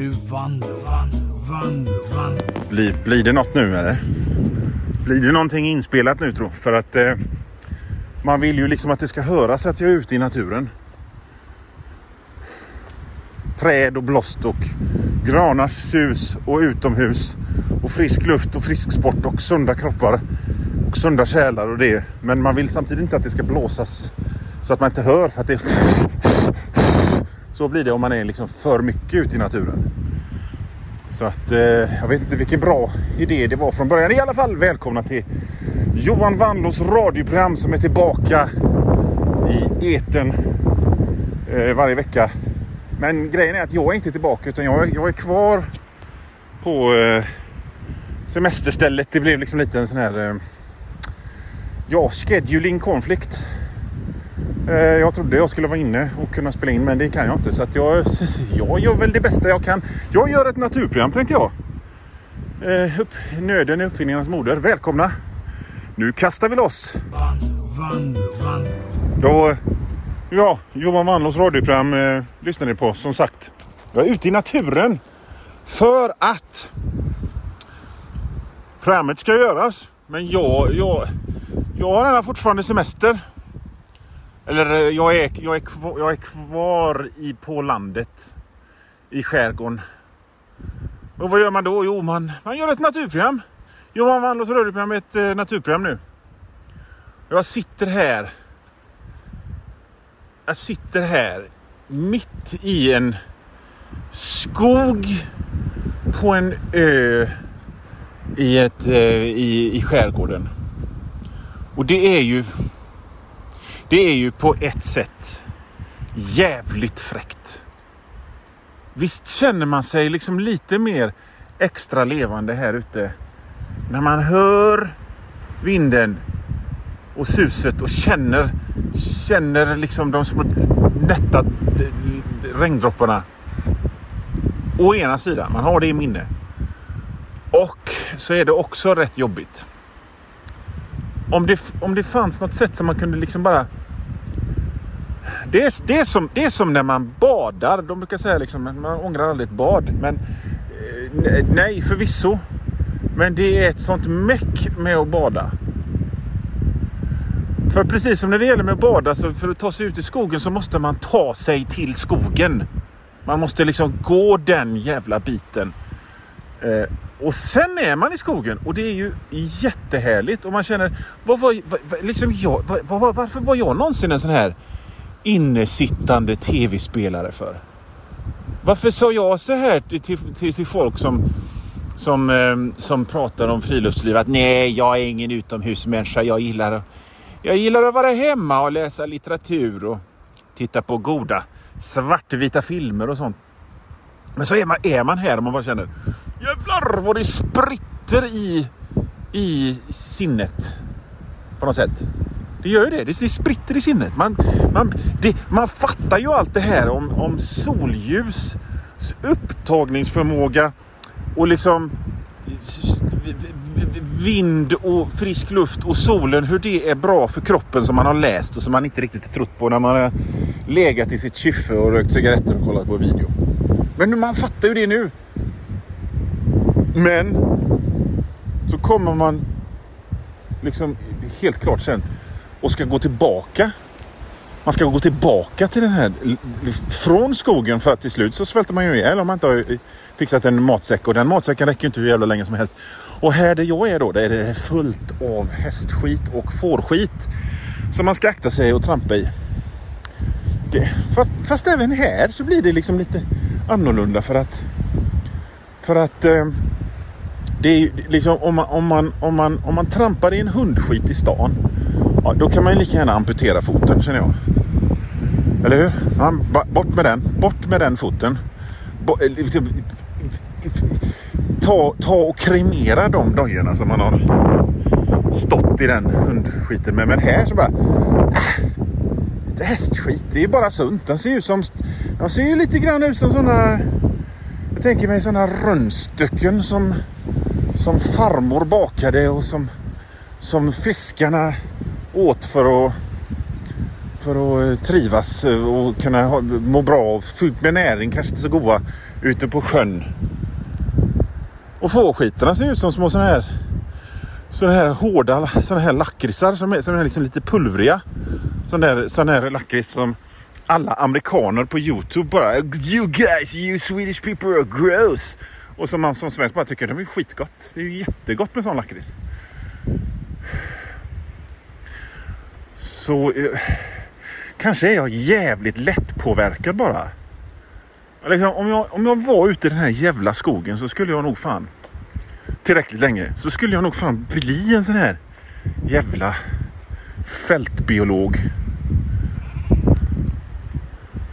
nu vandrar, vandrar, vandrar. Blir, blir det något nu eller? Blir det någonting inspelat nu tro? För att eh, man vill ju liksom att det ska höras att jag är ute i naturen. Träd och blåst och granars sus och utomhus och frisk luft och frisk sport och sunda kroppar och sunda själar och det. Men man vill samtidigt inte att det ska blåsas så att man inte hör för att det så blir det om man är liksom för mycket ute i naturen. Så att eh, jag vet inte vilken bra idé det var från början. I alla fall välkomna till Johan Wandlås radioprogram som är tillbaka i eten eh, varje vecka. Men grejen är att jag är inte tillbaka utan jag, jag är kvar på eh, semesterstället. Det blev liksom lite en sån här eh, ja, scheduling konflikt. Eh, jag trodde jag skulle vara inne och kunna spela in men det kan jag inte. Så att jag, jag gör väl det bästa jag kan. Jag gör ett naturprogram tänkte jag. Eh, upp, nöden är uppfinningarnas moder. Välkomna! Nu kastar vi loss! Då, ja, Johan Wannlås radioprogram eh, lyssnar ni på som sagt. Jag är ute i naturen för att programmet ska göras. Men jag, jag, jag har redan fortfarande semester. Eller eh, jag är, jag är, kvar, jag är kvar i, på landet. I skärgården. Och vad gör man då? Jo, man, man gör ett naturprogram. Johan Wandlås radioprogram är ett eh, naturprogram nu. Jag sitter här. Jag sitter här mitt i en skog på en ö i, ett, eh, i, i skärgården. Och det är ju det är ju på ett sätt jävligt fräckt. Visst känner man sig liksom lite mer extra levande här ute när man hör vinden och suset och känner, känner liksom de små nätta regndropparna. Å ena sidan, man har det i minne. Och så är det också rätt jobbigt. Om det, om det fanns något sätt som man kunde liksom bara... Det är, det, är som, det är som när man badar. De brukar säga liksom att man ångrar aldrig ett bad. Men eh, nej, förvisso. Men det är ett sånt meck med att bada. För precis som när det gäller med att bada, så för att ta sig ut i skogen så måste man ta sig till skogen. Man måste liksom gå den jävla biten. Eh, och sen är man i skogen och det är ju jättehärligt och man känner, vad var, vad, liksom jag, vad, var, varför var jag någonsin en sån här innesittande tv-spelare för? Varför sa jag så här till, till, till, folk som, som, eh, som pratar om friluftsliv att nej, jag är ingen utomhusmänniska, jag gillar, att- jag gillar att vara hemma och läsa litteratur och titta på goda svartvita filmer och sånt. Men så är man, är man här och man bara känner Jävlar vad det spritter i, i sinnet. På något sätt. Det gör ju det. Det, det spritter i sinnet. Man, man, det, man fattar ju allt det här om, om solljus, upptagningsförmåga och liksom vind och frisk luft och solen, hur det är bra för kroppen som man har läst och som man inte riktigt trott på när man har legat i sitt kyffe och rökt cigaretter och kollat på video. Men man fattar ju det nu. Men så kommer man liksom helt klart sen och ska gå tillbaka. Man ska gå tillbaka till den här från skogen för att till slut så svälter man ju ihjäl om man inte har eh, fixat en matsäck och den matsäcken räcker ju inte hur jävla länge som helst. Och här där jag är då, där är det fullt av hästskit och fårskit som man ska akta sig och trampa i. Det, fast, fast även här så blir det liksom lite annorlunda för att för att eh, det är liksom om man, om, man, om, man, om man trampar i en hundskit i stan ja, då kan man ju lika gärna amputera foten känner jag. Eller hur? Ja, bort med den. Bort med den foten. Eh, liksom, eh, ta, ta och kremera de dojorna som man har stått i den hundskiten med. Men här så bara... Äh, lite hästskit. Det är ju bara sunt. Den ser ju som... De ser ju lite grann ut som sådana... Jag tänker mig sådana rönnstycken som, som farmor bakade och som, som fiskarna åt för att, för att eh, trivas och kunna ha, må bra och fyllt med näring, kanske inte så goda, ute på sjön. Och fårskitarna ser ut som små sådana här sådana här hårda sådana här lakritsar som är, som är liksom lite pulvriga. Sån där, sån där lakrits som alla amerikaner på Youtube bara You guys, you Swedish people are gross. Och som man som svensk bara tycker det är skitgott. Det är ju jättegott med sån lakrits. Så eh, kanske är jag jävligt lättpåverkad bara. Liksom, om, jag, om jag var ute i den här jävla skogen så skulle jag nog fan tillräckligt länge så skulle jag nog fan bli en sån här jävla fältbiolog.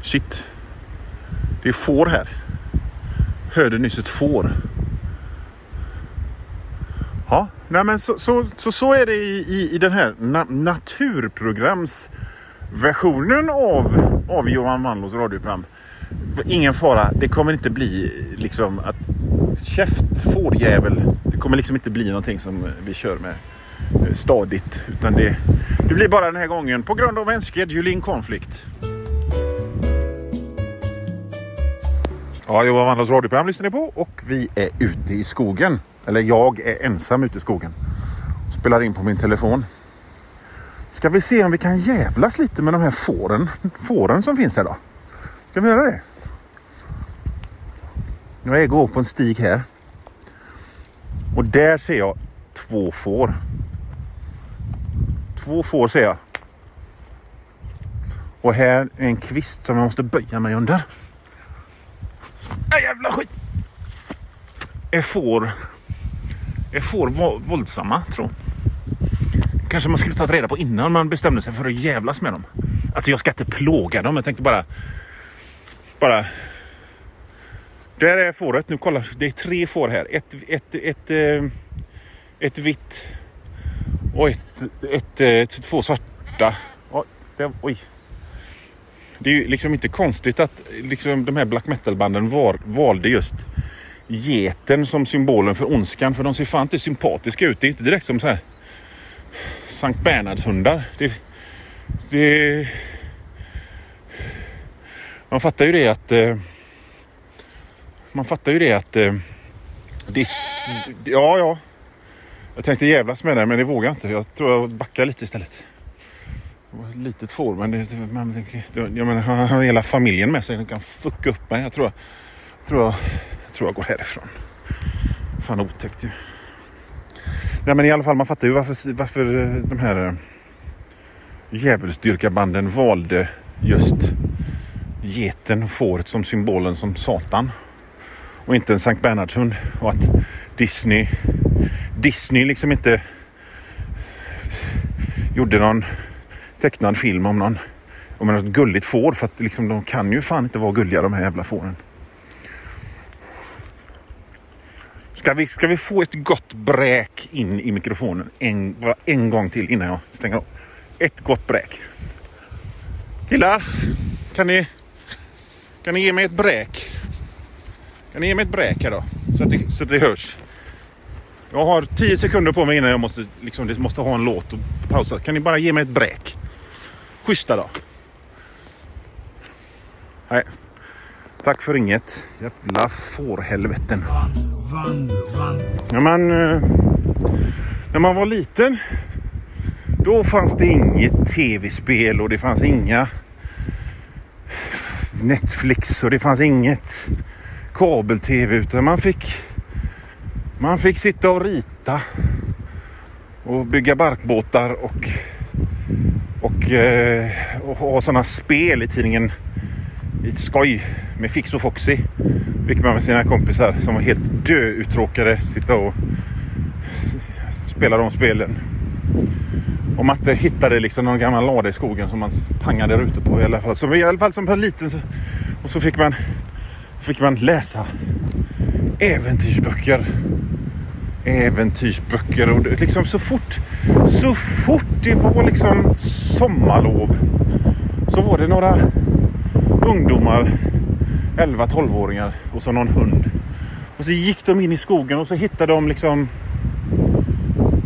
Shit. Det är får här. Hörde nyss ett får. Ja, nej men så, så, så, så är det i, i, i den här na naturprogramsversionen av, av Johan Wannlås radioprogram. Ingen fara, det kommer inte bli liksom att käft fårjävel. Det kommer liksom inte bli någonting som vi kör med eh, stadigt. Utan det, det blir bara den här gången på grund av en scheduling konflikt. Ja, Johan Wandels radioprogram lyssnar ni på och vi är ute i skogen. Eller jag är ensam ute i skogen. Spelar in på min telefon. Ska vi se om vi kan jävlas lite med de här fåren, fåren som finns här då? Ska vi göra det? Jag går på en stig här. Och där ser jag två får. Två får ser jag. Och här är en kvist som jag måste böja mig under. Äh, jävla skit! Är får, får våldsamma, tror Kanske man skulle ta reda på innan man bestämde sig för att jävlas med dem. Alltså jag ska inte plåga dem, jag tänkte bara... Bara där är fåret. Nu kolla, det är tre får här. Ett, ett, ett, ett, ett vitt och ett, ett, ett, två svarta. Oj, det, oj. Det är ju liksom inte konstigt att liksom de här black metal-banden valde just geten som symbolen för ondskan. För de ser fan inte sympatiska ut. Det är inte direkt som så här Sankt Bernhardshundar. Det, det, man fattar ju det att eh, man fattar ju det att... Eh, det, ja, ja. Jag tänkte jävlas med det men det vågar jag inte. Jag tror jag backar lite istället. Det var ett litet får men det, man, jag menar, han har hela familjen med sig. Han kan fucka upp mig. Jag tror jag, tror jag, tror jag går härifrån. Fan otäckt ju. Nej men i alla fall man fattar ju varför, varför de här eh, djävulsdyrkarbanden valde just geten och fåret som symbolen som Satan och inte en Sankt Bernhardshund. Och att Disney, Disney liksom inte gjorde någon tecknad film om någon om något gulligt får. För att liksom, de kan ju fan inte vara gulliga de här jävla fåren. Ska vi, ska vi få ett gott bräk in i mikrofonen en, en gång till innan jag stänger av? Ett gott bräk. Killar, kan ni, kan ni ge mig ett bräk? Kan ni ge mig ett bräk här då? Så att det, så att det hörs. Jag har tio sekunder på mig innan jag måste, liksom, måste ha en låt och pausa. Kan ni bara ge mig ett bräk? Schyssta då. Nej. Tack för inget. Jävla fårhelveten. När man, eh, när man var liten då fanns det inget tv-spel och det fanns inga Netflix och det fanns inget kabel-tv utan man fick, man fick sitta och rita och bygga barkbåtar och, och, och, och ha sådana spel i tidningen. I skoj med Fix och Foxy. Fick man med sina kompisar som var helt döuttråkade sitta och spela de spelen. Och Matte hittade liksom någon gammal lada i skogen som man pangade rutor på i alla fall. Som, i alla fall som liten så, och så fick man fick man läsa äventyrsböcker. Äventyrsböcker och det, liksom så fort, så fort det var liksom sommarlov så var det några ungdomar, 11-12-åringar och så någon hund. Och så gick de in i skogen och så hittade de liksom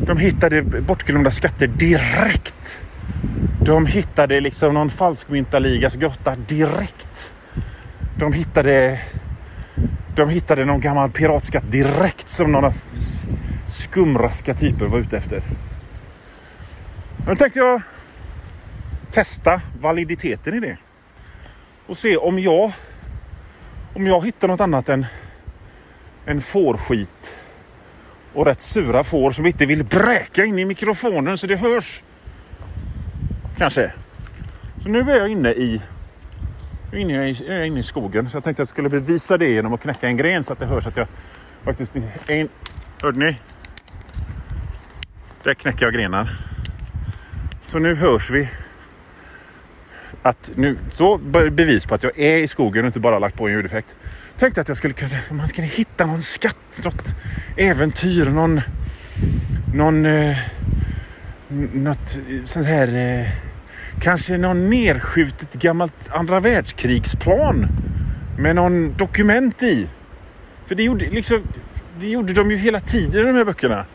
de hittade bortglömda skatter direkt. De hittade liksom någon falskmyntaligas grotta direkt. De hittade... De hittade någon gammal piratskatt direkt som några skumraska typer var ute efter. Nu tänkte jag testa validiteten i det. Och se om jag om jag hittar något annat än en fårskit och rätt sura får som inte vill bräka in i mikrofonen så det hörs. Kanske. Så nu är jag inne i nu är inne i, jag inne i skogen så jag tänkte att jag skulle bevisa det genom att knäcka en gren så att det hörs att jag faktiskt är in... Hörde ni? Där knäcker jag grenar. Så nu hörs vi att nu, så bevis på att jag är i skogen och inte bara lagt på en ljudeffekt. Tänkte att jag skulle kunna, man skulle hitta någon skatt, något äventyr, någon, någon, eh, något eh, sånt här, eh, kanske någon nerskjutet gammalt andra världskrigsplan med någon dokument i. För det gjorde, liksom, det gjorde de ju hela tiden i de här böckerna.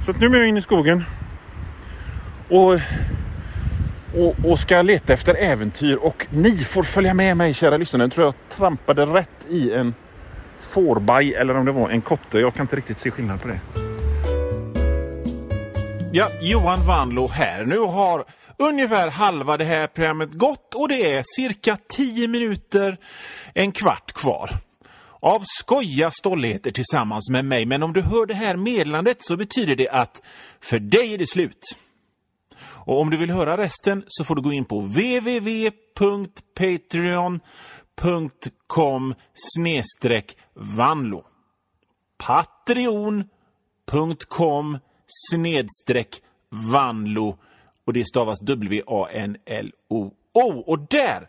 Så att nu är jag inne i skogen. Och och, och ska leta efter äventyr och ni får följa med mig kära lyssnare. Jag tror jag trampade rätt i en fårbaj eller om det var en kotte. Jag kan inte riktigt se skillnad på det. Ja, Johan Vanlo här. Nu har ungefär halva det här programmet gått och det är cirka 10 minuter, en kvart kvar. Av skoja stolligheter tillsammans med mig. Men om du hör det här meddelandet så betyder det att för dig är det slut. Och om du vill höra resten så får du gå in på www.patreon.com snedstreck vanlo. Patreon.com snedstreck vanlo och det stavas W-A-N-L-O-O. Och där,